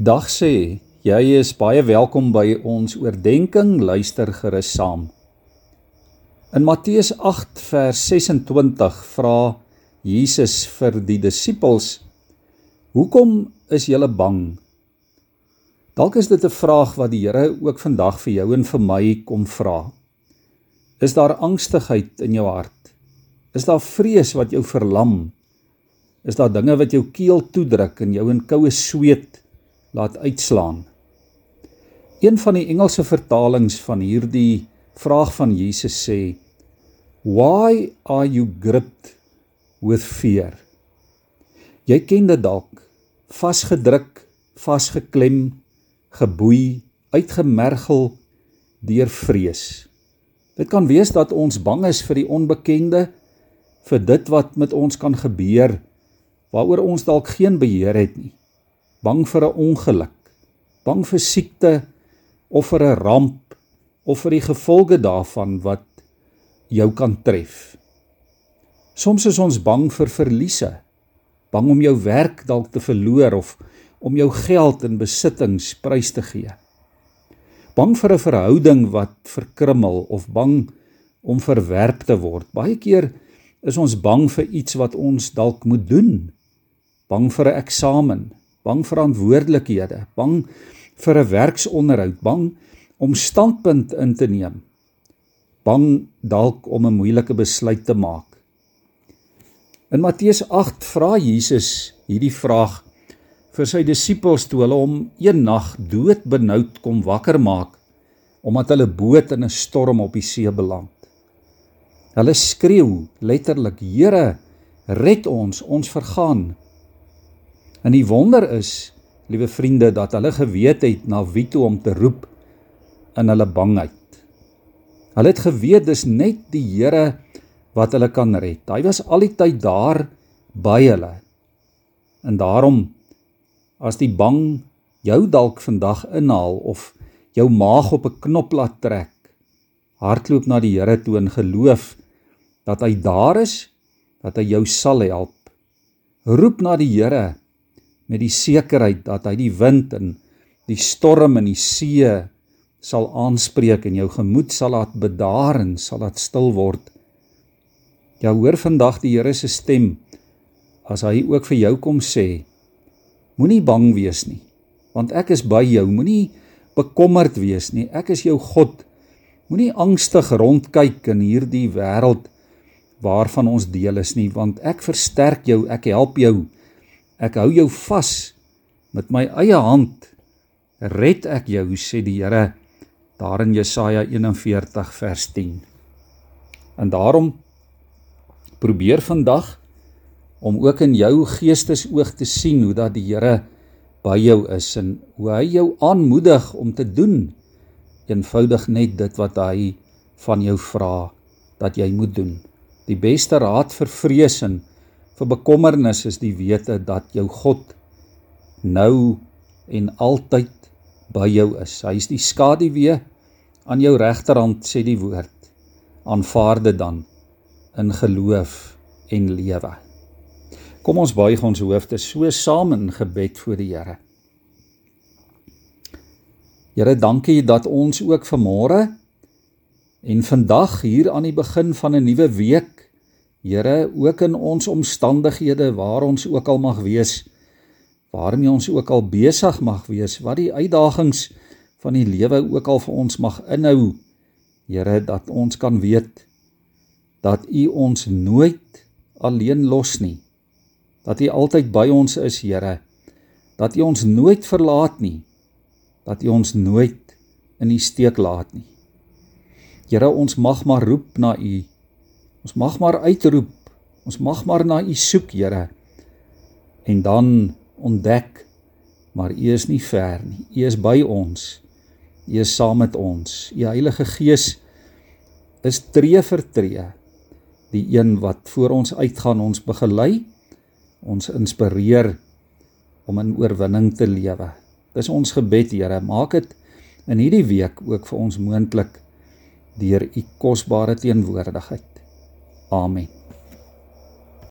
Dag sê, jy is baie welkom by ons oordeenking, luister gerus saam. In Matteus 8 vers 26 vra Jesus vir die disippels: "Hoekom is julle bang?" Dalk is dit 'n vraag wat die Here ook vandag vir jou en vir my kom vra. Is daar angstigheid in jou hart? Is daar vrees wat jou verlam? Is daar dinge wat jou keel toedruk en jou in koue sweet laat uitslaan. Een van die Engelse vertalings van hierdie vraag van Jesus sê: "Why are you gripped with fear?" Jy ken dit dalk, vasgedruk, vasgeklem, geboei, uitgemergel deur vrees. Dit kan wees dat ons bang is vir die onbekende, vir dit wat met ons kan gebeur waaroor ons dalk geen beheer het nie bang vir 'n ongeluk, bang vir siekte of vir 'n ramp of vir die gevolge daarvan wat jou kan tref. Soms is ons bang vir verliese, bang om jou werk dalk te verloor of om jou geld en besittings prys te gee. Bang vir 'n verhouding wat verkrummel of bang om verwerp te word. Baie keer is ons bang vir iets wat ons dalk moet doen. Bang vir 'n eksamen, bang verantwoordelikhede, bang vir 'n werksonderhoud, bang om standpunt in te neem, bang dalk om 'n moeilike besluit te maak. In Matteus 8 vra Jesus hierdie vraag vir sy disippels toe hulle hom een nag doodbenoud kom wakker maak omdat hulle boot in 'n storm op die see beland. Hulle skreeu letterlik: "Here, red ons, ons vergaan." En die wonder is, liewe vriende, dat hulle geweet het na wie toe om te roep in hulle bangheid. Hulle het geweet dis net die Here wat hulle kan red. Hy was al die tyd daar by hulle. En daarom as die bang jou dalk vandag inhaal of jou maag op 'n knop laat trek, hardloop na die Here toe in geloof dat hy daar is, dat hy jou sal help. Roep na die Here met die sekerheid dat hy die wind en die storm in die see sal aanspreek en jou gemoed sal laat bedaar en sal laat stil word. Ja, hoor vandag die Here se stem as hy ook vir jou kom sê: Moenie bang wees nie, want ek is by jou. Moenie bekommerd wees nie. Ek is jou God. Moenie angstig rondkyk in hierdie wêreld waarvan ons deel is nie, want ek versterk jou, ek help jou. Ek hou jou vas met my eie hand. Red ek jou, sê die Here daar in Jesaja 41 vers 10. En daarom probeer vandag om ook in jou geestesoog te sien hoe dat die Here by jou is en hoe hy jou aanmoedig om te doen eenvoudig net dit wat hy van jou vra dat jy moet doen. Die beste raad vir vrees en vir bekommernis is die wete dat jou God nou en altyd by jou is. Hy is die skaduwee aan jou regterhand sê die woord. Aanvaar dit dan in geloof en lewe. Kom ons buig ons hoofde so saam in gebed voor die Here. Here, dankie dat ons ook vanmôre en vandag hier aan die begin van 'n nuwe week Here, ook in ons omstandighede waar ons ook al mag wees, waarmee ons ook al besig mag wees, wat die uitdagings van die lewe ook al vir ons mag inhou, Here, dat ons kan weet dat U ons nooit alleen los nie. Dat U altyd by ons is, Here. Dat U ons nooit verlaat nie. Dat U ons nooit in die steek laat nie. Here, ons mag maar roep na U Ons mag maar uitroep. Ons mag maar na U soek, Here. En dan ontdek maar U is nie ver nie. U is by ons. U is saam met ons. U Heilige Gees is tree vir tree die een wat voor ons uitgaan, ons begelei, ons inspireer om in oorwinning te lewe. Dis ons gebed, Here. Maak dit in hierdie week ook vir ons moontlik deur u kosbare teenwoordigheid. Amen.